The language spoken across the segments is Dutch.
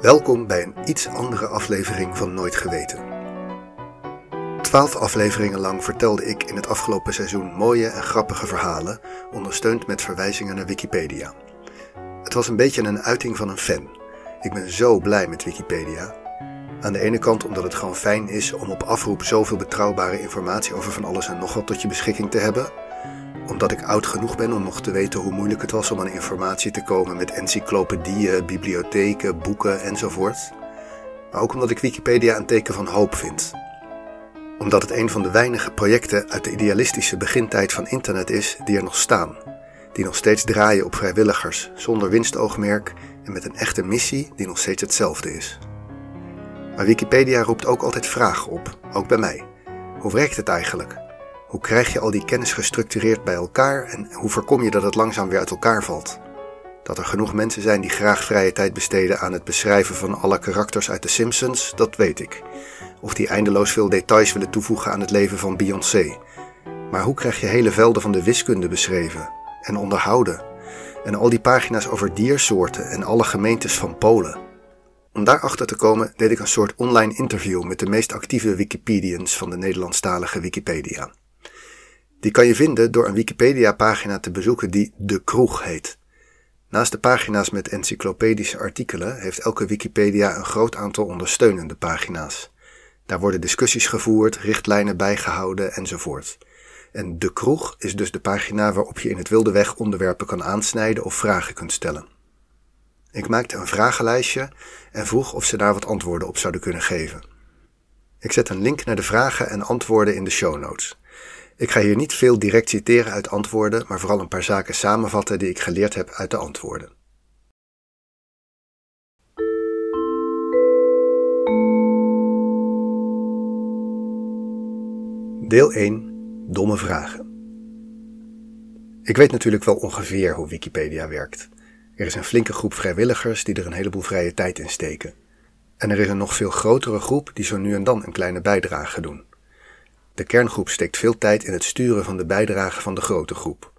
Welkom bij een iets andere aflevering van Nooit Geweten. Twaalf afleveringen lang vertelde ik in het afgelopen seizoen mooie en grappige verhalen, ondersteund met verwijzingen naar Wikipedia. Het was een beetje een uiting van een fan. Ik ben zo blij met Wikipedia. Aan de ene kant omdat het gewoon fijn is om op afroep zoveel betrouwbare informatie over van alles en nog wat tot je beschikking te hebben omdat ik oud genoeg ben om nog te weten hoe moeilijk het was om aan informatie te komen met encyclopedieën, bibliotheken, boeken enzovoort. Maar ook omdat ik Wikipedia een teken van hoop vind. Omdat het een van de weinige projecten uit de idealistische begintijd van internet is die er nog staan. Die nog steeds draaien op vrijwilligers, zonder winstoogmerk en met een echte missie die nog steeds hetzelfde is. Maar Wikipedia roept ook altijd vragen op, ook bij mij. Hoe werkt het eigenlijk? Hoe krijg je al die kennis gestructureerd bij elkaar en hoe voorkom je dat het langzaam weer uit elkaar valt? Dat er genoeg mensen zijn die graag vrije tijd besteden aan het beschrijven van alle karakters uit The Simpsons, dat weet ik. Of die eindeloos veel details willen toevoegen aan het leven van Beyoncé. Maar hoe krijg je hele velden van de wiskunde beschreven en onderhouden? En al die pagina's over diersoorten en alle gemeentes van Polen. Om daarachter te komen deed ik een soort online interview met de meest actieve Wikipedians van de Nederlandstalige Wikipedia. Die kan je vinden door een Wikipedia-pagina te bezoeken die De Kroeg heet. Naast de pagina's met encyclopedische artikelen heeft elke Wikipedia een groot aantal ondersteunende pagina's. Daar worden discussies gevoerd, richtlijnen bijgehouden enzovoort. En De Kroeg is dus de pagina waarop je in het wilde weg onderwerpen kan aansnijden of vragen kunt stellen. Ik maakte een vragenlijstje en vroeg of ze daar wat antwoorden op zouden kunnen geven. Ik zet een link naar de vragen en antwoorden in de show notes. Ik ga hier niet veel direct citeren uit antwoorden, maar vooral een paar zaken samenvatten die ik geleerd heb uit de antwoorden. Deel 1. Domme vragen. Ik weet natuurlijk wel ongeveer hoe Wikipedia werkt. Er is een flinke groep vrijwilligers die er een heleboel vrije tijd in steken. En er is een nog veel grotere groep die zo nu en dan een kleine bijdrage doen. De kerngroep steekt veel tijd in het sturen van de bijdrage van de grote groep.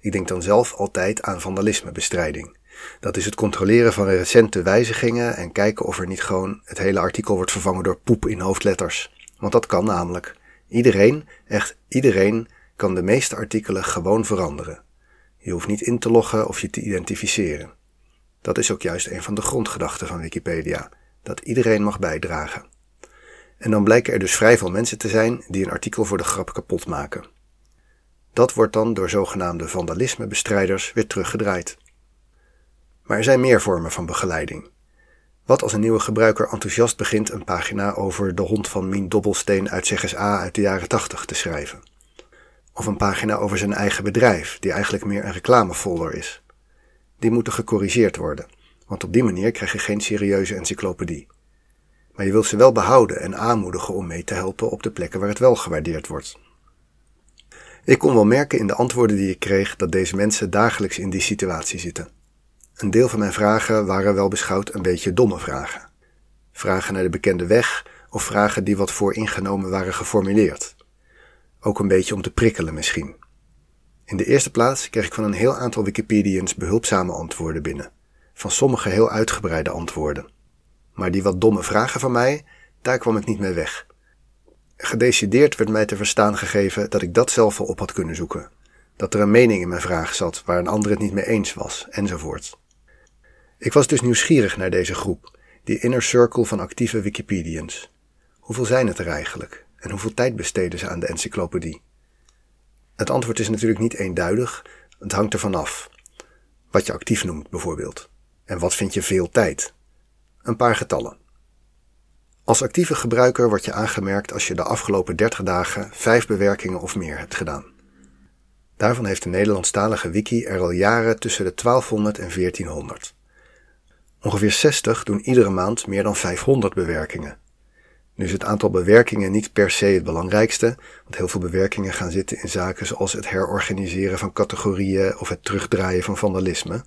Ik denk dan zelf altijd aan vandalismebestrijding. Dat is het controleren van recente wijzigingen en kijken of er niet gewoon het hele artikel wordt vervangen door poep in hoofdletters. Want dat kan namelijk. Iedereen, echt iedereen, kan de meeste artikelen gewoon veranderen. Je hoeft niet in te loggen of je te identificeren. Dat is ook juist een van de grondgedachten van Wikipedia: dat iedereen mag bijdragen. En dan blijken er dus vrij veel mensen te zijn die een artikel voor de grap kapot maken. Dat wordt dan door zogenaamde vandalismebestrijders weer teruggedraaid. Maar er zijn meer vormen van begeleiding. Wat als een nieuwe gebruiker enthousiast begint een pagina over de hond van Mien Dobbelsteen uit Zeggens A uit de jaren 80 te schrijven? Of een pagina over zijn eigen bedrijf, die eigenlijk meer een reclamefolder is. Die moeten gecorrigeerd worden, want op die manier krijg je geen serieuze encyclopedie maar je wilt ze wel behouden en aanmoedigen om mee te helpen op de plekken waar het wel gewaardeerd wordt. Ik kon wel merken in de antwoorden die ik kreeg dat deze mensen dagelijks in die situatie zitten. Een deel van mijn vragen waren wel beschouwd een beetje domme vragen. Vragen naar de bekende weg of vragen die wat vooringenomen waren geformuleerd. Ook een beetje om te prikkelen misschien. In de eerste plaats kreeg ik van een heel aantal Wikipedians behulpzame antwoorden binnen. Van sommige heel uitgebreide antwoorden. Maar die wat domme vragen van mij, daar kwam ik niet mee weg. Gedecideerd werd mij te verstaan gegeven dat ik dat zelf wel op had kunnen zoeken. Dat er een mening in mijn vraag zat waar een ander het niet mee eens was, enzovoort. Ik was dus nieuwsgierig naar deze groep, die inner circle van actieve Wikipedians. Hoeveel zijn het er eigenlijk? En hoeveel tijd besteden ze aan de encyclopedie? Het antwoord is natuurlijk niet eenduidig, het hangt ervan af. Wat je actief noemt, bijvoorbeeld. En wat vind je veel tijd? Een paar getallen. Als actieve gebruiker word je aangemerkt als je de afgelopen 30 dagen vijf bewerkingen of meer hebt gedaan. Daarvan heeft de Nederlandstalige wiki er al jaren tussen de 1200 en 1400. Ongeveer 60 doen iedere maand meer dan 500 bewerkingen. Nu is het aantal bewerkingen niet per se het belangrijkste, want heel veel bewerkingen gaan zitten in zaken zoals het herorganiseren van categorieën of het terugdraaien van vandalisme.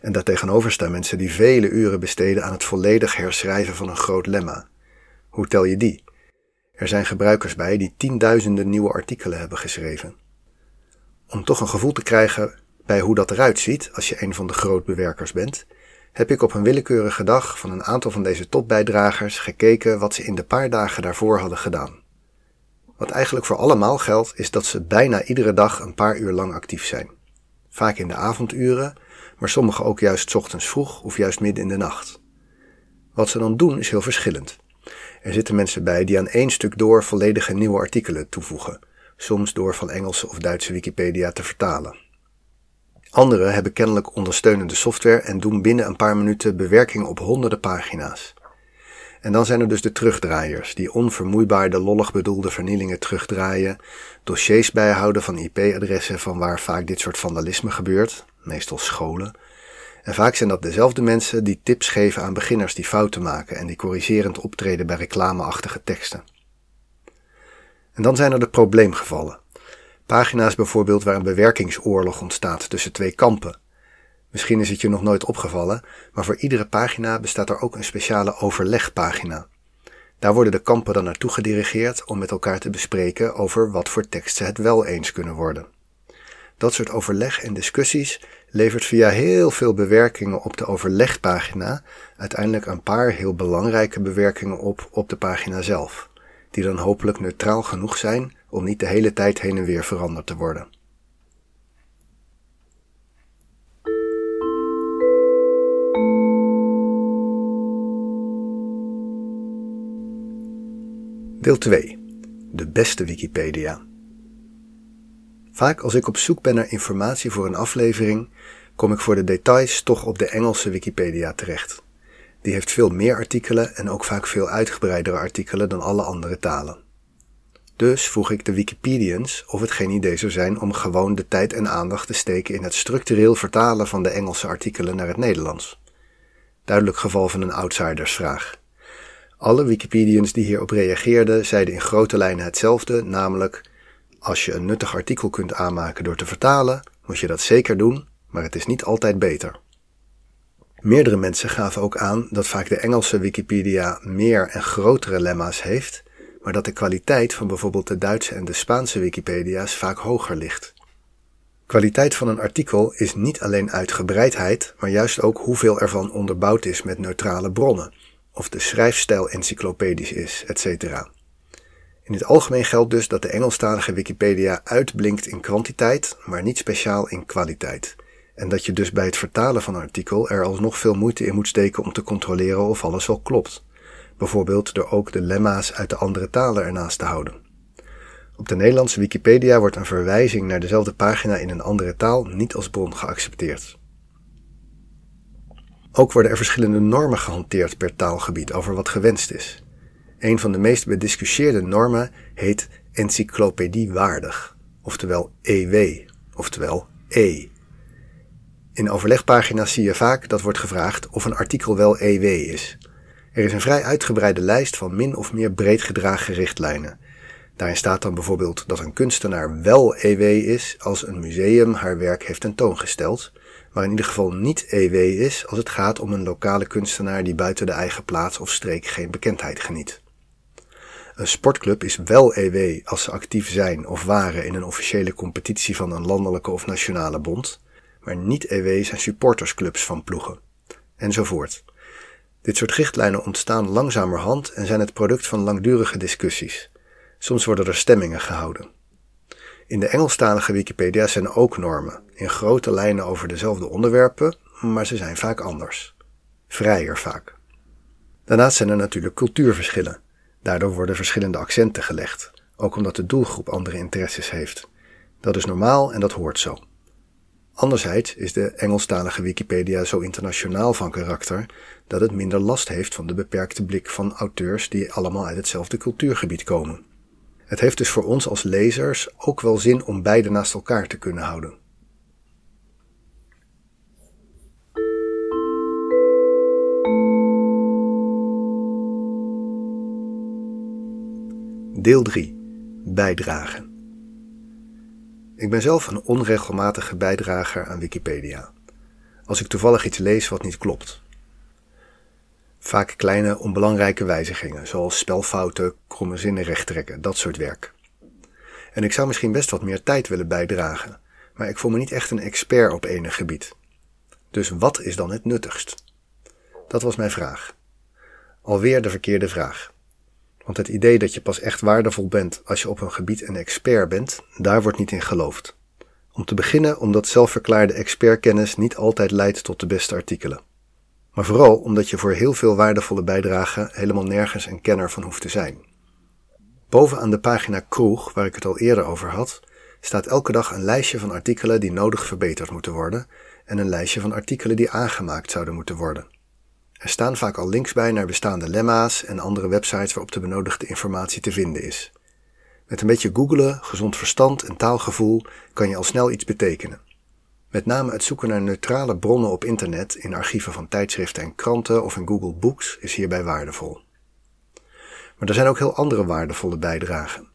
En daartegenover staan mensen die vele uren besteden aan het volledig herschrijven van een groot lemma. Hoe tel je die? Er zijn gebruikers bij die tienduizenden nieuwe artikelen hebben geschreven. Om toch een gevoel te krijgen bij hoe dat eruit ziet als je een van de grootbewerkers bent, heb ik op een willekeurige dag van een aantal van deze topbijdragers gekeken wat ze in de paar dagen daarvoor hadden gedaan. Wat eigenlijk voor allemaal geldt, is dat ze bijna iedere dag een paar uur lang actief zijn. Vaak in de avonduren, maar sommigen ook juist ochtends vroeg of juist midden in de nacht. Wat ze dan doen is heel verschillend. Er zitten mensen bij die aan één stuk door volledige nieuwe artikelen toevoegen, soms door van Engelse of Duitse Wikipedia te vertalen. Anderen hebben kennelijk ondersteunende software en doen binnen een paar minuten bewerking op honderden pagina's. En dan zijn er dus de terugdraaiers, die onvermoeibaar de lollig bedoelde vernielingen terugdraaien, dossiers bijhouden van IP-adressen van waar vaak dit soort vandalisme gebeurt, meestal scholen. En vaak zijn dat dezelfde mensen die tips geven aan beginners die fouten maken en die corrigerend optreden bij reclameachtige teksten. En dan zijn er de probleemgevallen. Pagina's bijvoorbeeld waar een bewerkingsoorlog ontstaat tussen twee kampen. Misschien is het je nog nooit opgevallen, maar voor iedere pagina bestaat er ook een speciale overlegpagina. Daar worden de kampen dan naartoe gedirigeerd om met elkaar te bespreken over wat voor tekst ze het wel eens kunnen worden. Dat soort overleg en discussies levert via heel veel bewerkingen op de overlegpagina uiteindelijk een paar heel belangrijke bewerkingen op op de pagina zelf, die dan hopelijk neutraal genoeg zijn om niet de hele tijd heen en weer veranderd te worden. Deel 2. De beste Wikipedia. Vaak als ik op zoek ben naar informatie voor een aflevering, kom ik voor de details toch op de Engelse Wikipedia terecht. Die heeft veel meer artikelen en ook vaak veel uitgebreidere artikelen dan alle andere talen. Dus vroeg ik de Wikipedians of het geen idee zou zijn om gewoon de tijd en aandacht te steken in het structureel vertalen van de Engelse artikelen naar het Nederlands. Duidelijk geval van een outsidersvraag. Alle Wikipedians die hierop reageerden zeiden in grote lijnen hetzelfde, namelijk als je een nuttig artikel kunt aanmaken door te vertalen, moet je dat zeker doen, maar het is niet altijd beter. Meerdere mensen gaven ook aan dat vaak de Engelse Wikipedia meer en grotere lemma's heeft maar dat de kwaliteit van bijvoorbeeld de Duitse en de Spaanse Wikipedia's vaak hoger ligt. Kwaliteit van een artikel is niet alleen uitgebreidheid, maar juist ook hoeveel ervan onderbouwd is met neutrale bronnen, of de schrijfstijl encyclopedisch is, etc. In het algemeen geldt dus dat de Engelstalige Wikipedia uitblinkt in kwantiteit, maar niet speciaal in kwaliteit. En dat je dus bij het vertalen van een artikel er alsnog veel moeite in moet steken om te controleren of alles wel klopt bijvoorbeeld door ook de lemma's uit de andere talen ernaast te houden. Op de Nederlandse Wikipedia wordt een verwijzing naar dezelfde pagina in een andere taal niet als bron geaccepteerd. Ook worden er verschillende normen gehanteerd per taalgebied over wat gewenst is. Een van de meest bediscussieerde normen heet encyclopediewaardig, oftewel EW, oftewel E. In overlegpagina's zie je vaak dat wordt gevraagd of een artikel wel EW is. Er is een vrij uitgebreide lijst van min of meer breed gedragen richtlijnen. Daarin staat dan bijvoorbeeld dat een kunstenaar wel EW is als een museum haar werk heeft tentoongesteld, maar in ieder geval niet EW is als het gaat om een lokale kunstenaar die buiten de eigen plaats of streek geen bekendheid geniet. Een sportclub is wel EW als ze actief zijn of waren in een officiële competitie van een landelijke of nationale bond, maar niet EW zijn supportersclubs van ploegen. Enzovoort. Dit soort richtlijnen ontstaan langzamerhand en zijn het product van langdurige discussies. Soms worden er stemmingen gehouden. In de Engelstalige Wikipedia zijn ook normen, in grote lijnen over dezelfde onderwerpen, maar ze zijn vaak anders. Vrijer vaak. Daarnaast zijn er natuurlijk cultuurverschillen. Daardoor worden verschillende accenten gelegd, ook omdat de doelgroep andere interesses heeft. Dat is normaal en dat hoort zo. Anderzijds is de Engelstalige Wikipedia zo internationaal van karakter dat het minder last heeft van de beperkte blik van auteurs die allemaal uit hetzelfde cultuurgebied komen. Het heeft dus voor ons als lezers ook wel zin om beide naast elkaar te kunnen houden. Deel 3. Bijdragen. Ik ben zelf een onregelmatige bijdrager aan Wikipedia. Als ik toevallig iets lees wat niet klopt. Vaak kleine onbelangrijke wijzigingen, zoals spelfouten, kromme zinnen rechttrekken, dat soort werk. En ik zou misschien best wat meer tijd willen bijdragen, maar ik voel me niet echt een expert op enig gebied. Dus wat is dan het nuttigst? Dat was mijn vraag. Alweer de verkeerde vraag. Want het idee dat je pas echt waardevol bent als je op een gebied een expert bent, daar wordt niet in geloofd. Om te beginnen omdat zelfverklaarde expertkennis niet altijd leidt tot de beste artikelen. Maar vooral omdat je voor heel veel waardevolle bijdragen helemaal nergens een kenner van hoeft te zijn. Bovenaan de pagina Kroeg, waar ik het al eerder over had, staat elke dag een lijstje van artikelen die nodig verbeterd moeten worden en een lijstje van artikelen die aangemaakt zouden moeten worden. Er staan vaak al links bij naar bestaande lemma's en andere websites waarop de benodigde informatie te vinden is. Met een beetje googelen, gezond verstand en taalgevoel kan je al snel iets betekenen. Met name het zoeken naar neutrale bronnen op internet, in archieven van tijdschriften en kranten of in Google Books is hierbij waardevol. Maar er zijn ook heel andere waardevolle bijdragen.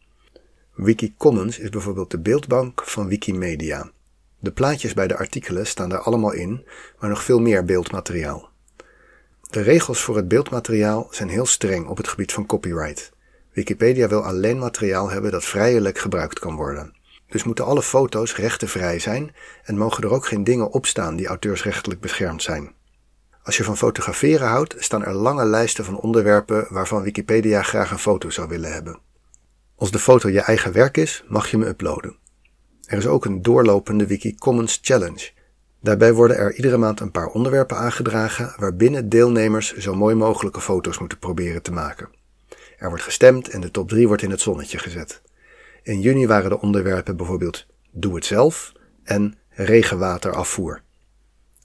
Wikicommons is bijvoorbeeld de beeldbank van Wikimedia. De plaatjes bij de artikelen staan daar allemaal in, maar nog veel meer beeldmateriaal. De regels voor het beeldmateriaal zijn heel streng op het gebied van copyright. Wikipedia wil alleen materiaal hebben dat vrijelijk gebruikt kan worden. Dus moeten alle foto's rechtenvrij zijn en mogen er ook geen dingen op staan die auteursrechtelijk beschermd zijn. Als je van fotograferen houdt, staan er lange lijsten van onderwerpen waarvan Wikipedia graag een foto zou willen hebben. Als de foto je eigen werk is, mag je me uploaden. Er is ook een doorlopende Wiki Commons Challenge. Daarbij worden er iedere maand een paar onderwerpen aangedragen waarbinnen deelnemers zo mooi mogelijke foto's moeten proberen te maken. Er wordt gestemd en de top 3 wordt in het zonnetje gezet. In juni waren de onderwerpen bijvoorbeeld Doe het zelf en regenwaterafvoer.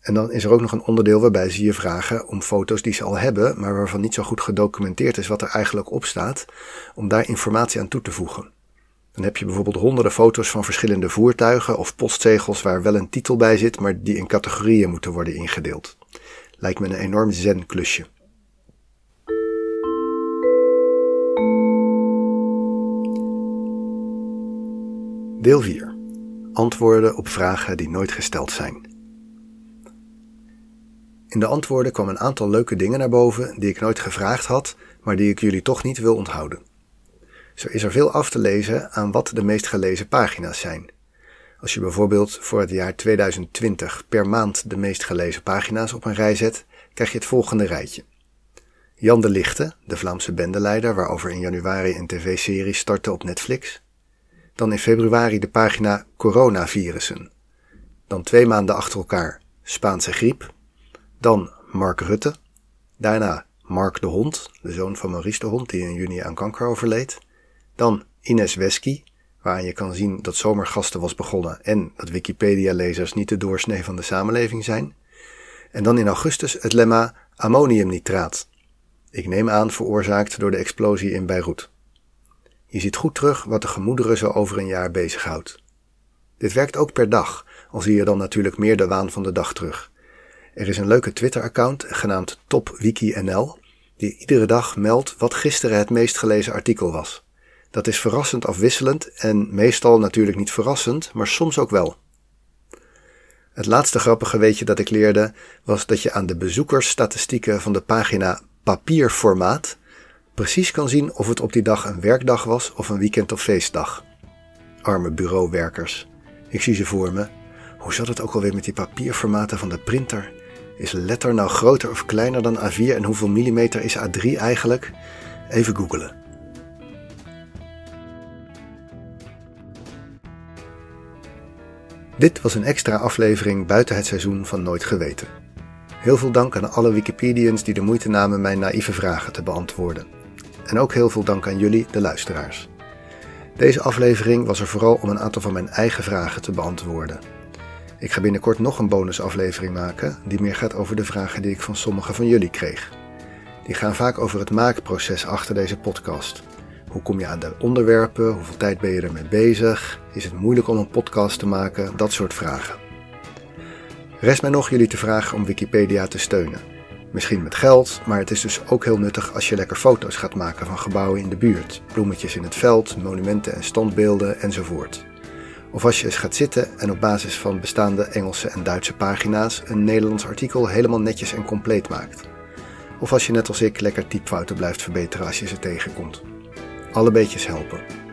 En dan is er ook nog een onderdeel waarbij ze je vragen om foto's die ze al hebben, maar waarvan niet zo goed gedocumenteerd is wat er eigenlijk op staat, om daar informatie aan toe te voegen. Dan heb je bijvoorbeeld honderden foto's van verschillende voertuigen of postzegels waar wel een titel bij zit, maar die in categorieën moeten worden ingedeeld. Lijkt me een enorm zen-klusje. Deel 4. Antwoorden op vragen die nooit gesteld zijn. In de antwoorden kwam een aantal leuke dingen naar boven die ik nooit gevraagd had, maar die ik jullie toch niet wil onthouden. Zo is er veel af te lezen aan wat de meest gelezen pagina's zijn. Als je bijvoorbeeld voor het jaar 2020 per maand de meest gelezen pagina's op een rij zet, krijg je het volgende rijtje. Jan de Lichte, de Vlaamse bendeleider waarover in januari een tv-serie startte op Netflix. Dan in februari de pagina Coronavirussen. Dan twee maanden achter elkaar Spaanse griep. Dan Mark Rutte. Daarna Mark de Hond, de zoon van Maurice de Hond die in juni aan kanker overleed. Dan Ines Wesky, waaraan je kan zien dat zomergasten was begonnen en dat Wikipedia-lezers niet de doorsnee van de samenleving zijn. En dan in augustus het lemma ammoniumnitraat. Ik neem aan veroorzaakt door de explosie in Beirut. Je ziet goed terug wat de gemoederen zo over een jaar bezighoudt. Dit werkt ook per dag, al zie je dan natuurlijk meer de waan van de dag terug. Er is een leuke Twitter-account genaamd TopWikiNL, die iedere dag meldt wat gisteren het meest gelezen artikel was. Dat is verrassend afwisselend en meestal natuurlijk niet verrassend, maar soms ook wel. Het laatste grappige weetje dat ik leerde was dat je aan de bezoekersstatistieken van de pagina papierformaat precies kan zien of het op die dag een werkdag was of een weekend of feestdag. Arme bureauwerkers. Ik zie ze voor me. Hoe zat het ook alweer met die papierformaten van de printer? Is letter nou groter of kleiner dan A4 en hoeveel millimeter is A3 eigenlijk? Even googelen. Dit was een extra aflevering buiten het seizoen van Nooit Geweten. Heel veel dank aan alle Wikipedians die de moeite namen mijn naïeve vragen te beantwoorden. En ook heel veel dank aan jullie, de luisteraars. Deze aflevering was er vooral om een aantal van mijn eigen vragen te beantwoorden. Ik ga binnenkort nog een bonusaflevering maken die meer gaat over de vragen die ik van sommigen van jullie kreeg. Die gaan vaak over het maakproces achter deze podcast. Hoe kom je aan de onderwerpen? Hoeveel tijd ben je ermee bezig? Is het moeilijk om een podcast te maken? Dat soort vragen. Rest mij nog jullie te vragen om Wikipedia te steunen. Misschien met geld, maar het is dus ook heel nuttig als je lekker foto's gaat maken van gebouwen in de buurt, bloemetjes in het veld, monumenten en standbeelden enzovoort. Of als je eens gaat zitten en op basis van bestaande Engelse en Duitse pagina's een Nederlands artikel helemaal netjes en compleet maakt. Of als je net als ik lekker typfouten blijft verbeteren als je ze tegenkomt. Alle beetjes helpen.